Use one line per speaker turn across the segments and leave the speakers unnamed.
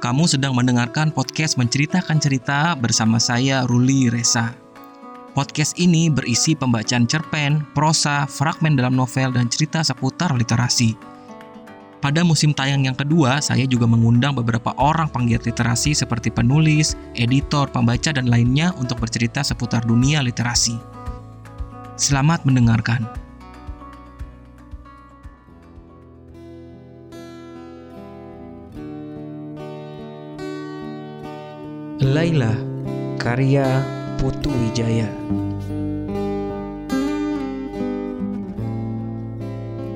kamu sedang mendengarkan podcast menceritakan cerita bersama saya Ruli Resa. Podcast ini berisi pembacaan cerpen, prosa, fragmen dalam novel, dan cerita seputar literasi. Pada musim tayang yang kedua, saya juga mengundang beberapa orang penggiat literasi seperti penulis, editor, pembaca, dan lainnya untuk bercerita seputar dunia literasi. Selamat mendengarkan. Laila, karya Putu Wijaya.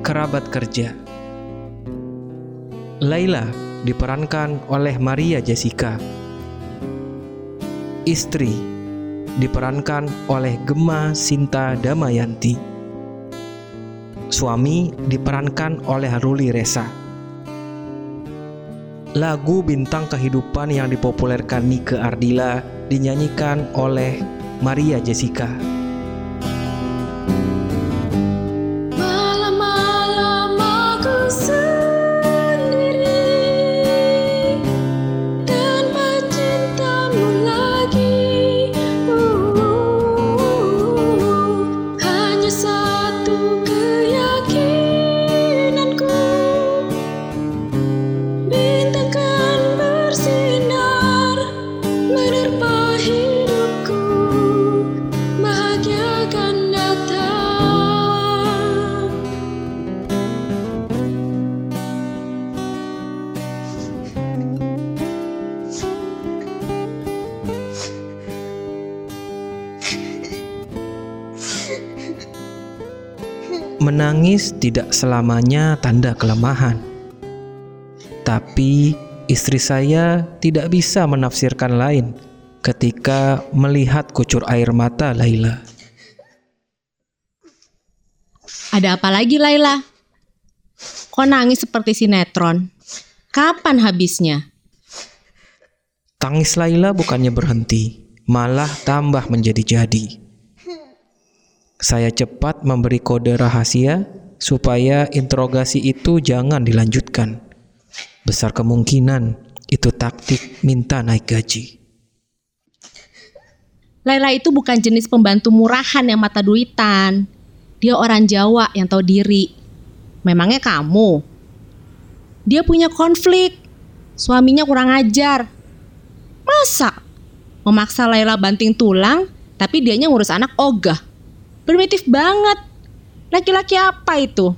Kerabat kerja. Laila diperankan oleh Maria Jessica. Istri diperankan oleh Gemma Sinta Damayanti. Suami diperankan oleh Ruli Resa. Lagu Bintang Kehidupan yang dipopulerkan Nike Ardila dinyanyikan oleh Maria Jessica. Menangis tidak selamanya tanda kelemahan. Tapi istri saya tidak bisa menafsirkan lain ketika melihat kucur air mata Laila.
Ada apa lagi Laila? Kok nangis seperti sinetron? Kapan habisnya?
Tangis Laila bukannya berhenti, malah tambah menjadi-jadi. Saya cepat memberi kode rahasia supaya interogasi itu jangan dilanjutkan. Besar kemungkinan itu taktik minta naik gaji.
Laila itu bukan jenis pembantu murahan yang mata duitan. Dia orang Jawa yang tahu diri. Memangnya kamu? Dia punya konflik. Suaminya kurang ajar. Masa? Memaksa Laila banting tulang, tapi dianya ngurus anak ogah. Primitif banget. Laki-laki apa itu?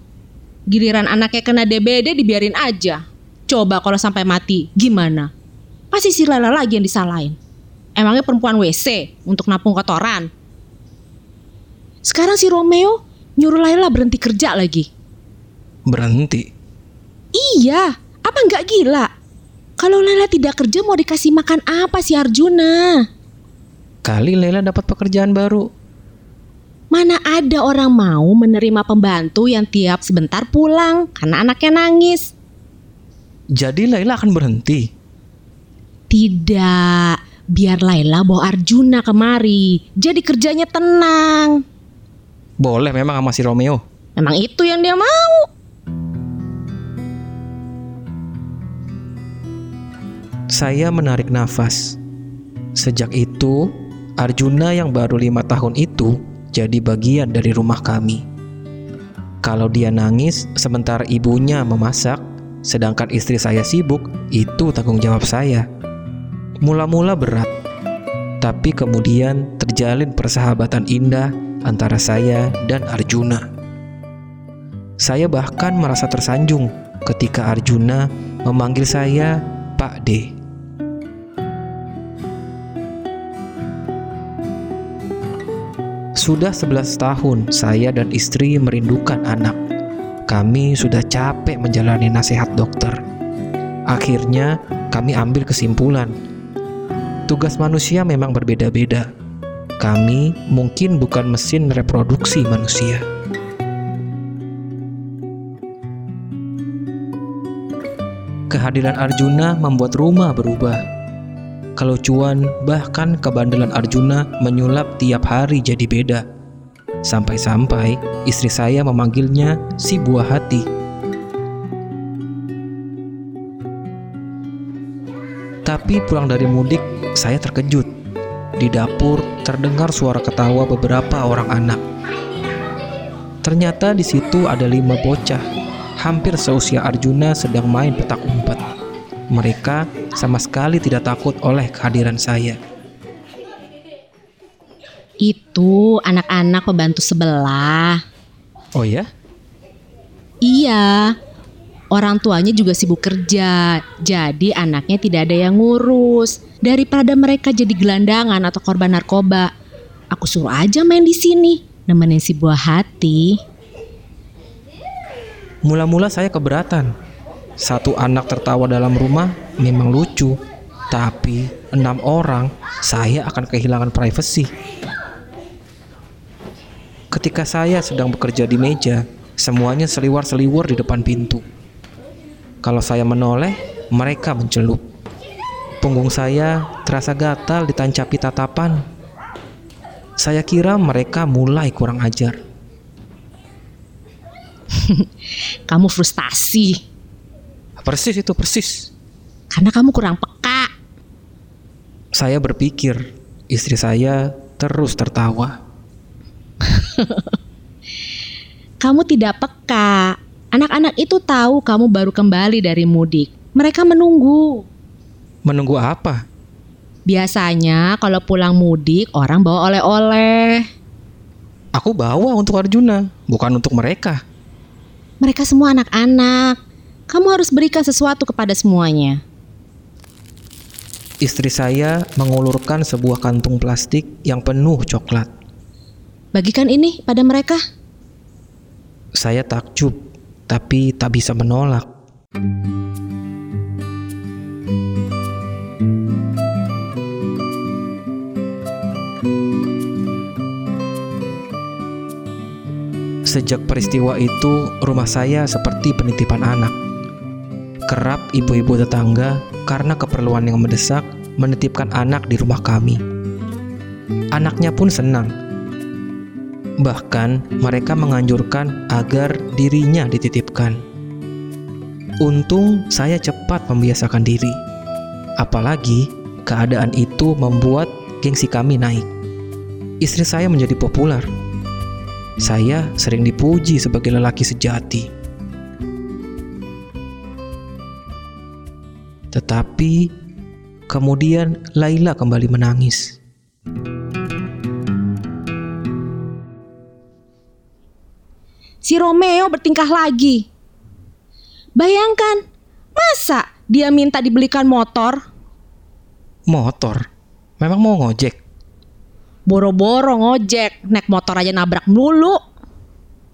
Giliran anaknya kena DBD dibiarin aja. Coba kalau sampai mati, gimana? Pasti si Laila lagi yang disalahin. Emangnya perempuan WC untuk nampung kotoran? Sekarang si Romeo nyuruh Laila berhenti kerja lagi.
Berhenti.
Iya, apa nggak gila? Kalau Laila tidak kerja mau dikasih makan apa si Arjuna?
Kali Laila dapat pekerjaan baru.
Mana ada orang mau menerima pembantu yang tiap sebentar pulang karena anaknya nangis?
Jadi Laila akan berhenti.
Tidak, biar Laila bawa Arjuna kemari. Jadi kerjanya tenang.
Boleh memang sama si Romeo.
Memang itu yang dia mau.
Saya menarik nafas. Sejak itu, Arjuna yang baru lima tahun itu jadi bagian dari rumah kami. Kalau dia nangis sementara ibunya memasak, sedangkan istri saya sibuk, itu tanggung jawab saya. Mula-mula berat, tapi kemudian terjalin persahabatan indah antara saya dan Arjuna. Saya bahkan merasa tersanjung ketika Arjuna memanggil saya Pak D. Sudah 11 tahun saya dan istri merindukan anak. Kami sudah capek menjalani nasihat dokter. Akhirnya kami ambil kesimpulan. Tugas manusia memang berbeda-beda. Kami mungkin bukan mesin reproduksi manusia. Kehadiran Arjuna membuat rumah berubah. Kelucuan bahkan kebandelan Arjuna menyulap tiap hari jadi beda. Sampai-sampai istri saya memanggilnya si buah hati. Tetapi pulang dari mudik, saya terkejut. Di dapur terdengar suara ketawa beberapa orang anak. Ternyata di situ ada lima bocah, hampir seusia Arjuna sedang main petak umpet. Mereka sama sekali tidak takut oleh kehadiran saya.
Itu anak-anak pembantu sebelah.
Oh ya?
Iya, orang tuanya juga sibuk kerja, jadi anaknya tidak ada yang ngurus. Daripada mereka jadi gelandangan atau korban narkoba, aku suruh aja main di sini, nemenin si buah hati.
Mula-mula saya keberatan. Satu anak tertawa dalam rumah memang lucu, tapi enam orang saya akan kehilangan privasi. Ketika saya sedang bekerja di meja, semuanya seliwar-seliwur di depan pintu. Kalau saya menoleh, mereka mencelup. Punggung saya terasa gatal ditancapi tatapan. Saya kira mereka mulai kurang ajar.
Kamu frustasi
Persis itu persis.
karena kamu kurang peka.
Saya berpikir, istri saya terus tertawa.
Kamu tidak peka. Anak-anak itu tahu kamu baru kembali dari mudik. Mereka menunggu.
Menunggu apa?
Biasanya kalau pulang mudik orang bawa oleh-oleh.
Aku bawa untuk Arjuna, bukan untuk mereka.
Mereka semua anak-anak. Kamu harus berikan sesuatu kepada semuanya.
Istri saya mengulurkan sebuah kantung plastik yang penuh coklat.
Bagikan ini pada mereka.
Saya takjub, tapi tak bisa menolak. Sejak peristiwa itu, rumah saya seperti penitipan anak. Kerap ibu-ibu tetangga karena keperluan yang mendesak menitipkan anak di rumah kami. Anaknya pun senang. Bahkan mereka menganjurkan agar dirinya dititipkan. Untung saya cepat membiasakan diri. Apalagi keadaan itu membuat gengsi kami naik. Istri saya menjadi populer. Saya sering dipuji sebagai lelaki sejati. Tetapi kemudian Laila kembali menangis.
Si Romeo bertingkah lagi. Bayangkan, masa dia minta dibelikan motor?
Motor? Memang mau ngojek?
Boro-boro ngojek, naik motor aja nabrak mulu.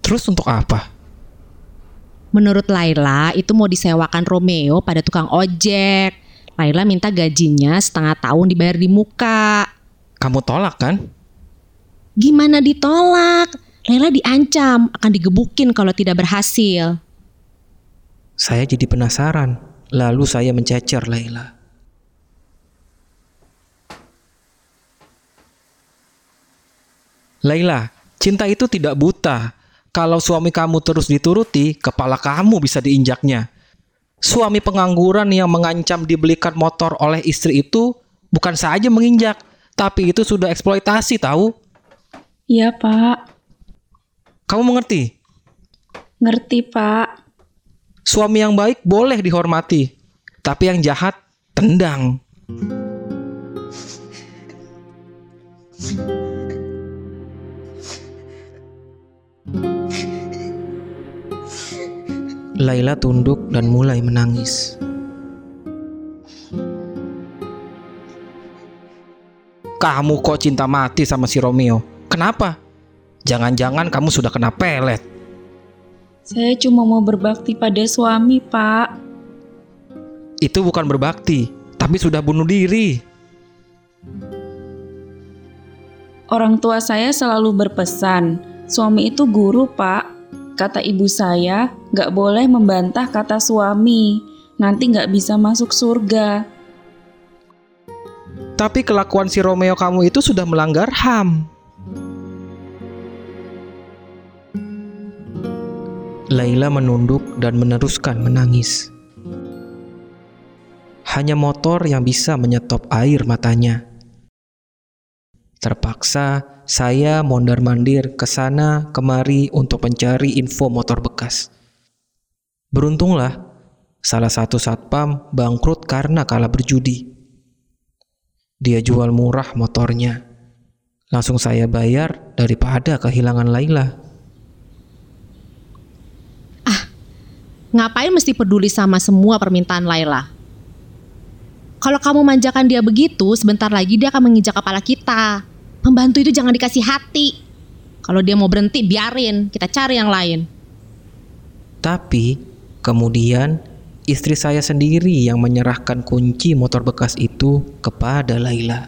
Terus untuk apa?
Menurut Laila, itu mau disewakan Romeo pada tukang ojek. Laila minta gajinya setengah tahun dibayar di muka.
Kamu tolak kan?
Gimana ditolak? Laila diancam akan digebukin kalau tidak berhasil.
Saya jadi penasaran. Lalu saya mencecer Laila. Laila, cinta itu tidak buta. Kalau suami kamu terus dituruti, kepala kamu bisa diinjaknya. Suami pengangguran yang mengancam dibelikan motor oleh istri itu bukan saja menginjak, tapi itu sudah eksploitasi tahu?
Iya, Pak.
Kamu mengerti?
Ngerti, Pak.
Suami yang baik boleh dihormati, tapi yang jahat tendang. Laila tunduk dan mulai menangis. Kamu kok cinta mati sama si Romeo? Kenapa? Jangan-jangan kamu sudah kena pelet.
Saya cuma mau berbakti pada suami, Pak.
Itu bukan berbakti, tapi sudah bunuh diri.
Orang tua saya selalu berpesan, suami itu guru, Pak. Kata ibu saya, gak boleh membantah kata suami. Nanti gak bisa masuk surga.
Tapi kelakuan si Romeo kamu itu sudah melanggar HAM. Laila menunduk dan meneruskan menangis. hanya motor yang bisa menyetop air matanya. Terpaksa saya mondar-mandir ke sana kemari untuk mencari info motor bekas. Beruntunglah, salah satu satpam bangkrut karena kalah berjudi. Dia jual murah motornya. Langsung saya bayar daripada kehilangan Laila.
Ngapain mesti peduli sama semua permintaan Laila? Kalau kamu manjakan dia begitu, sebentar lagi dia akan menginjak kepala kita. Pembantu itu jangan dikasih hati. Kalau dia mau berhenti, biarin. Kita cari yang lain.
Tapi kemudian istri saya sendiri yang menyerahkan kunci motor bekas itu kepada Laila.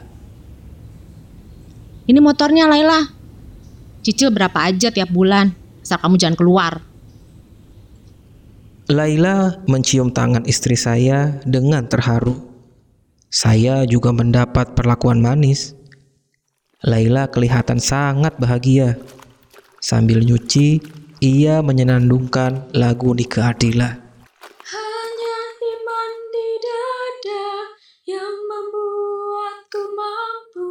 Ini motornya Laila. Cicil berapa aja tiap bulan. Asal kamu jangan keluar.
Laila mencium tangan istri saya dengan terharu. Saya juga mendapat perlakuan manis. Laila kelihatan sangat bahagia. Sambil nyuci, ia menyenandungkan lagu Nika Adila.
Hanya iman di dada yang membuatku mampu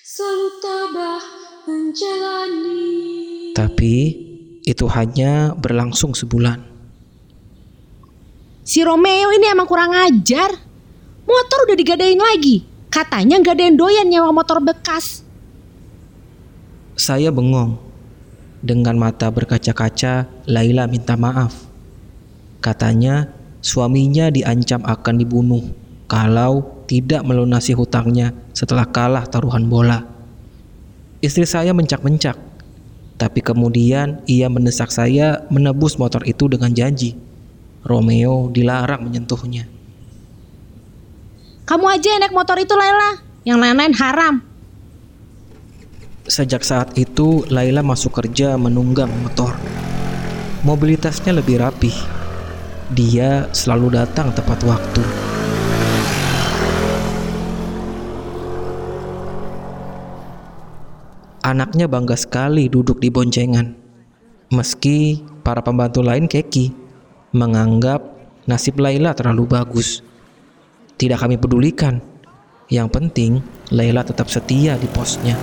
selalu tabah menjalani.
Tapi itu hanya berlangsung sebulan.
Si Romeo ini emang kurang ajar. Motor udah digadain lagi. Katanya nggak ada yang doyan nyewa motor bekas.
Saya bengong. Dengan mata berkaca-kaca, Laila minta maaf. Katanya suaminya diancam akan dibunuh kalau tidak melunasi hutangnya setelah kalah taruhan bola. Istri saya mencak-mencak, tapi kemudian ia mendesak saya menebus motor itu dengan janji. Romeo dilarang menyentuhnya.
Kamu aja yang naik motor itu Laila. Yang lain-lain haram.
Sejak saat itu, Laila masuk kerja menunggang motor. Mobilitasnya lebih rapih. Dia selalu datang tepat waktu. Anaknya bangga sekali duduk di boncengan. Meski para pembantu lain keki, menganggap nasib Laila terlalu bagus. Tidak kami pedulikan. Yang penting, Laila tetap setia di posnya.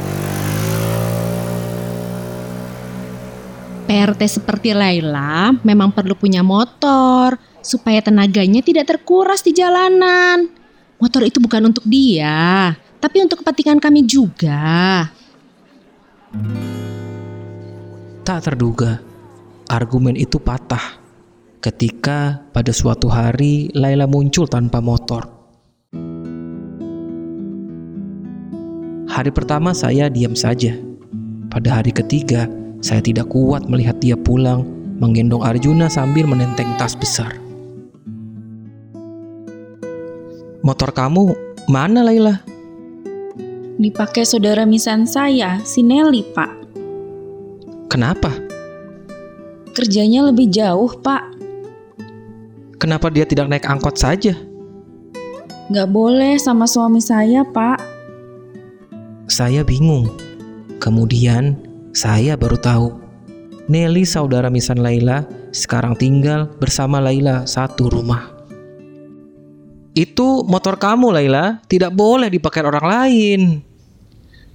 PRT seperti Laila memang perlu punya motor supaya tenaganya tidak terkuras di jalanan. Motor itu bukan untuk dia, tapi untuk kepentingan kami juga.
Tak terduga, argumen itu patah ketika pada suatu hari Laila muncul tanpa motor. Hari pertama saya diam saja. Pada hari ketiga, saya tidak kuat melihat dia pulang menggendong Arjuna sambil menenteng tas besar. Motor kamu mana Laila?
Dipakai saudara misan saya, si Nelly, Pak.
Kenapa?
Kerjanya lebih jauh, Pak.
Kenapa dia tidak naik angkot saja?
Nggak boleh sama suami saya, Pak.
Saya bingung. Kemudian saya baru tahu. Nelly saudara misan Laila sekarang tinggal bersama Laila satu rumah. Itu motor kamu Laila, tidak boleh dipakai orang lain.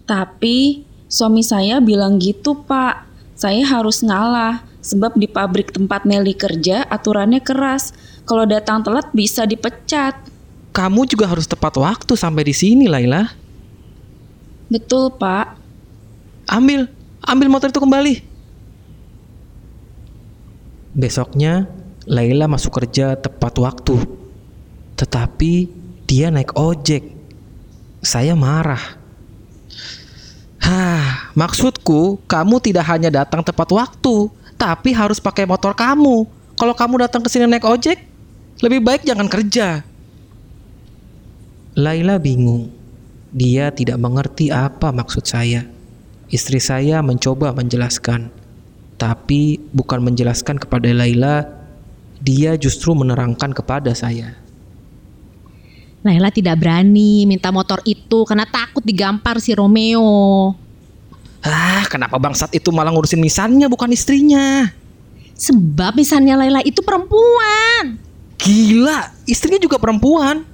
Tapi suami saya bilang gitu, Pak. Saya harus ngalah. Sebab di pabrik tempat Nelly kerja aturannya keras. Kalau datang telat bisa dipecat.
Kamu juga harus tepat waktu sampai di sini Laila.
Betul, Pak.
Ambil, ambil motor itu kembali. Besoknya, Laila masuk kerja tepat waktu. Tetapi dia naik ojek. Saya marah. Hah, maksudku kamu tidak hanya datang tepat waktu, tapi harus pakai motor kamu. Kalau kamu datang ke sini naik ojek, lebih baik jangan kerja. Laila bingung. Dia tidak mengerti apa maksud saya. Istri saya mencoba menjelaskan, tapi bukan menjelaskan kepada Laila, dia justru menerangkan kepada saya.
Laila tidak berani minta motor itu karena takut digampar si Romeo.
Ah, kenapa bangsat itu malah ngurusin misannya bukan istrinya?
Sebab misalnya Laila itu perempuan.
Gila, istrinya juga perempuan.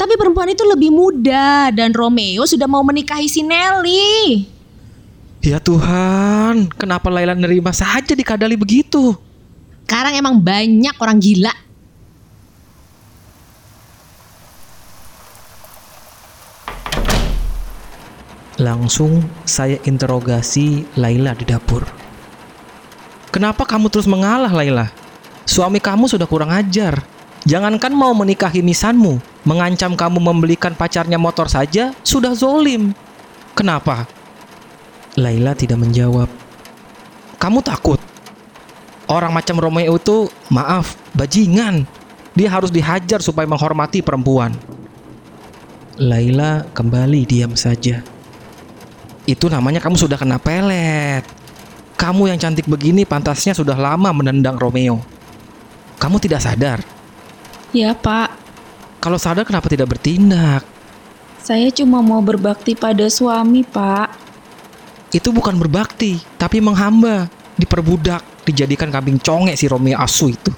Tapi perempuan itu lebih muda dan Romeo sudah mau menikahi si Nelly.
Ya Tuhan, kenapa Laila nerima saja dikadali begitu?
Sekarang emang banyak orang gila.
Langsung saya interogasi Laila di dapur. Kenapa kamu terus mengalah, Laila? Suami kamu sudah kurang ajar. Jangankan mau menikahi misanmu, mengancam kamu membelikan pacarnya motor saja sudah zolim. Kenapa? Laila tidak menjawab. Kamu takut? Orang macam Romeo itu, maaf, bajingan. Dia harus dihajar supaya menghormati perempuan. Laila kembali diam saja. Itu namanya kamu sudah kena pelet. Kamu yang cantik begini pantasnya sudah lama menendang Romeo. Kamu tidak sadar.
Ya pak,
Kalau sadar kenapa tidak bertindak?
saya cuma mau berbakti pada suami pak.
Itu bukan berbakti, tapi menghamba, diperbudak, dijadikan kambing conge si Romeo asu itu.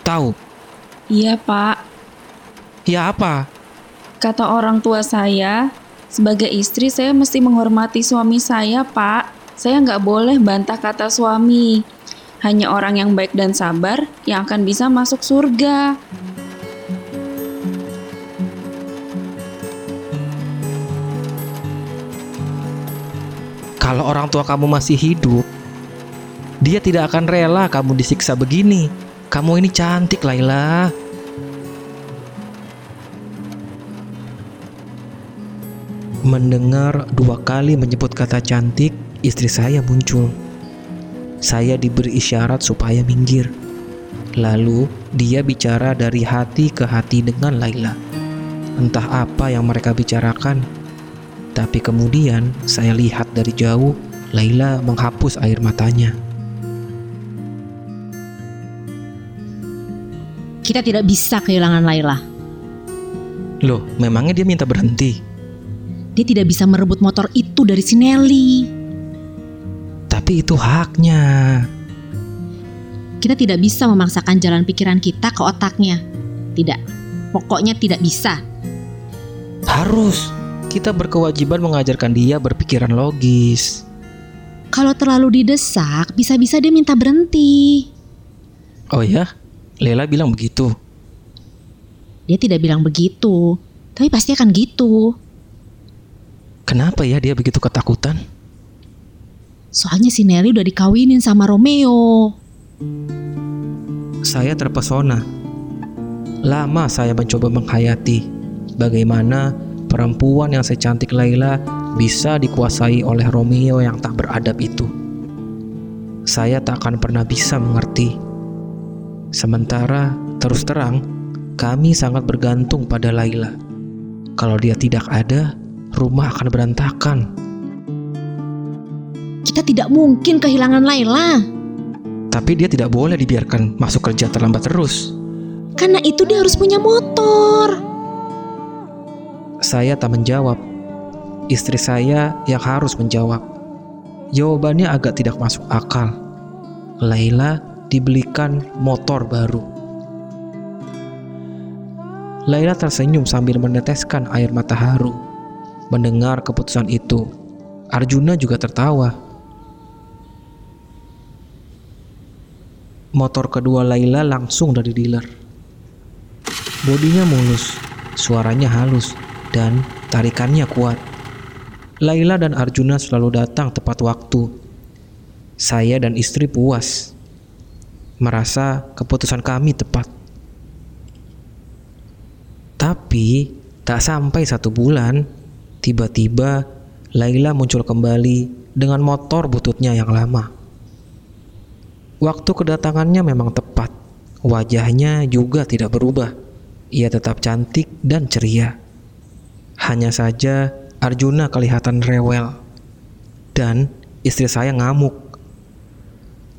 Tahu?
Iya pak,
Ya apa?
kata orang tua saya, sebagai istri saya mesti menghormati suami saya pak. Saya nggak boleh bantah kata suami. Hanya orang yang baik dan sabar yang akan bisa masuk surga.
Kalau orang tua kamu masih hidup, dia tidak akan rela kamu disiksa begini. Kamu ini cantik, Laila. Mendengar dua kali menyebut kata cantik, istri saya muncul. Saya diberi isyarat supaya minggir. Lalu dia bicara dari hati ke hati dengan Laila. Entah apa yang mereka bicarakan, tapi kemudian saya lihat dari jauh Laila menghapus air matanya.
Kita tidak bisa kehilangan Laila.
Loh, memangnya dia minta berhenti?
Dia tidak bisa merebut motor itu dari si Nelly.
Tapi itu haknya.
Kita tidak bisa memaksakan jalan pikiran kita ke otaknya. Tidak. Pokoknya tidak bisa.
Harus. Kita berkewajiban mengajarkan dia berpikiran logis.
Kalau terlalu didesak, bisa-bisa dia minta berhenti.
Oh ya? Lela bilang begitu.
Dia tidak bilang begitu, tapi pasti akan gitu.
Kenapa ya dia begitu ketakutan?
Soalnya si Nelly udah dikawinin sama Romeo.
Saya terpesona. Lama saya mencoba menghayati bagaimana perempuan yang secantik Laila bisa dikuasai oleh Romeo yang tak beradab itu. Saya tak akan pernah bisa mengerti. Sementara terus terang, kami sangat bergantung pada Laila. Kalau dia tidak ada, rumah akan berantakan.
Kita tidak mungkin kehilangan Laila.
Tapi dia tidak boleh dibiarkan masuk kerja terlambat terus.
Karena itu dia harus punya motor.
Saya tak menjawab. Istri saya yang harus menjawab. Jawabannya agak tidak masuk akal. Laila dibelikan motor baru. Laila tersenyum sambil meneteskan air mata haru. Mendengar keputusan itu, Arjuna juga tertawa. Motor kedua Laila langsung dari dealer. Bodinya mulus, suaranya halus, dan tarikannya kuat. Laila dan Arjuna selalu datang tepat waktu. Saya dan istri puas, merasa keputusan kami tepat. Tapi tak sampai satu bulan, tiba-tiba Laila muncul kembali dengan motor bututnya yang lama. Waktu kedatangannya memang tepat. Wajahnya juga tidak berubah. Ia tetap cantik dan ceria. Hanya saja Arjuna kelihatan rewel. Dan istri saya ngamuk.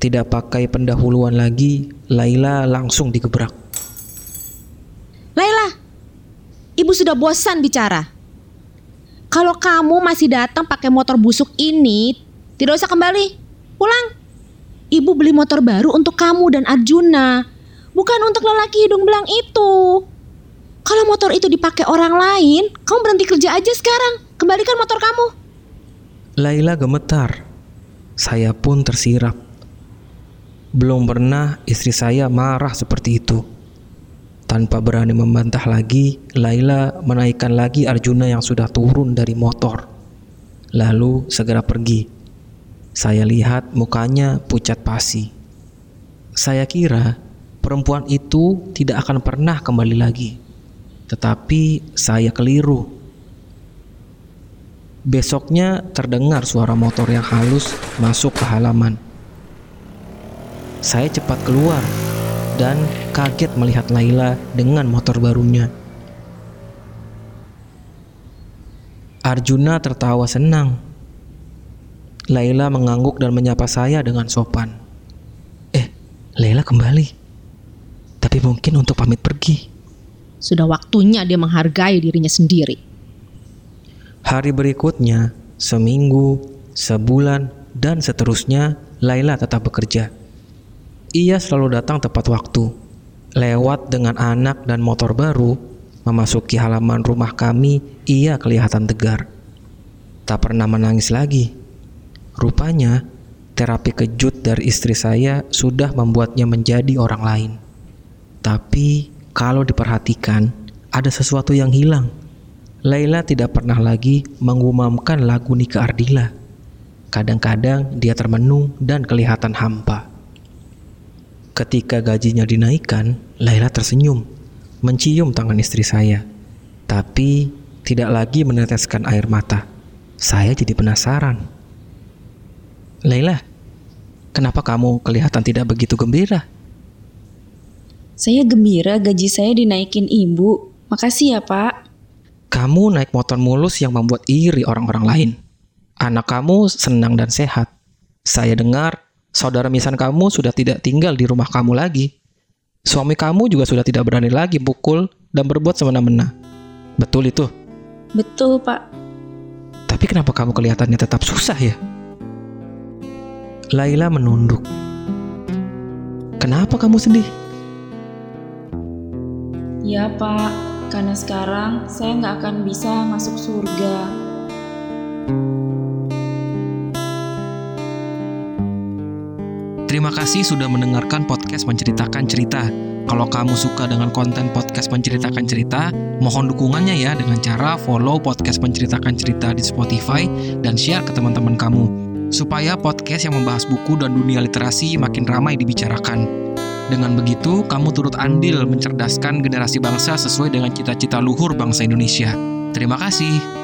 Tidak pakai pendahuluan lagi, Laila langsung digebrak.
Laila, ibu sudah bosan bicara. Kalau kamu masih datang pakai motor busuk ini, tidak usah kembali. Pulang. Ibu beli motor baru untuk kamu dan Arjuna, bukan untuk lelaki hidung belang itu. Kalau motor itu dipakai orang lain, kamu berhenti kerja aja sekarang. Kembalikan motor kamu.
Laila gemetar. Saya pun tersirap. Belum pernah istri saya marah seperti itu. Tanpa berani membantah lagi, Laila menaikkan lagi Arjuna yang sudah turun dari motor. Lalu segera pergi. Saya lihat mukanya pucat pasi. Saya kira perempuan itu tidak akan pernah kembali lagi. Tetapi saya keliru. Besoknya terdengar suara motor yang halus masuk ke halaman. Saya cepat keluar dan kaget melihat Laila dengan motor barunya. Arjuna tertawa senang. Laila mengangguk dan menyapa saya dengan sopan. Eh, Laila kembali. Tapi mungkin untuk pamit.
Sudah waktunya dia menghargai dirinya sendiri.
Hari berikutnya, seminggu, sebulan, dan seterusnya, Laila tetap bekerja. Ia selalu datang tepat waktu, lewat dengan anak dan motor baru, memasuki halaman rumah kami, ia kelihatan tegar. Tak pernah menangis lagi. Rupanya, terapi kejut dari istri saya sudah membuatnya menjadi orang lain. Tapi, kalau diperhatikan, ada sesuatu yang hilang. Laila tidak pernah lagi mengumamkan lagu Nika Ardila. Kadang-kadang dia termenung dan kelihatan hampa. Ketika gajinya dinaikkan, Laila tersenyum, mencium tangan istri saya, tapi tidak lagi meneteskan air mata. Saya jadi penasaran. Laila, kenapa kamu kelihatan tidak begitu gembira?
Saya gembira gaji saya dinaikin ibu. Makasih ya pak.
Kamu naik motor mulus yang membuat iri orang-orang lain. Anak kamu senang dan sehat. Saya dengar saudara misan kamu sudah tidak tinggal di rumah kamu lagi. Suami kamu juga sudah tidak berani lagi pukul dan berbuat semena-mena. Betul itu?
Betul pak.
Tapi kenapa kamu kelihatannya tetap susah ya? Laila menunduk. Kenapa kamu sedih?
Ya pak, karena sekarang saya nggak akan bisa masuk surga.
Terima kasih sudah mendengarkan podcast menceritakan cerita. Kalau kamu suka dengan konten podcast menceritakan cerita, mohon dukungannya ya dengan cara follow podcast menceritakan cerita di Spotify dan share ke teman-teman kamu. Supaya podcast yang membahas buku dan dunia literasi makin ramai dibicarakan. Dengan begitu, kamu turut andil mencerdaskan generasi bangsa sesuai dengan cita-cita luhur bangsa Indonesia. Terima kasih.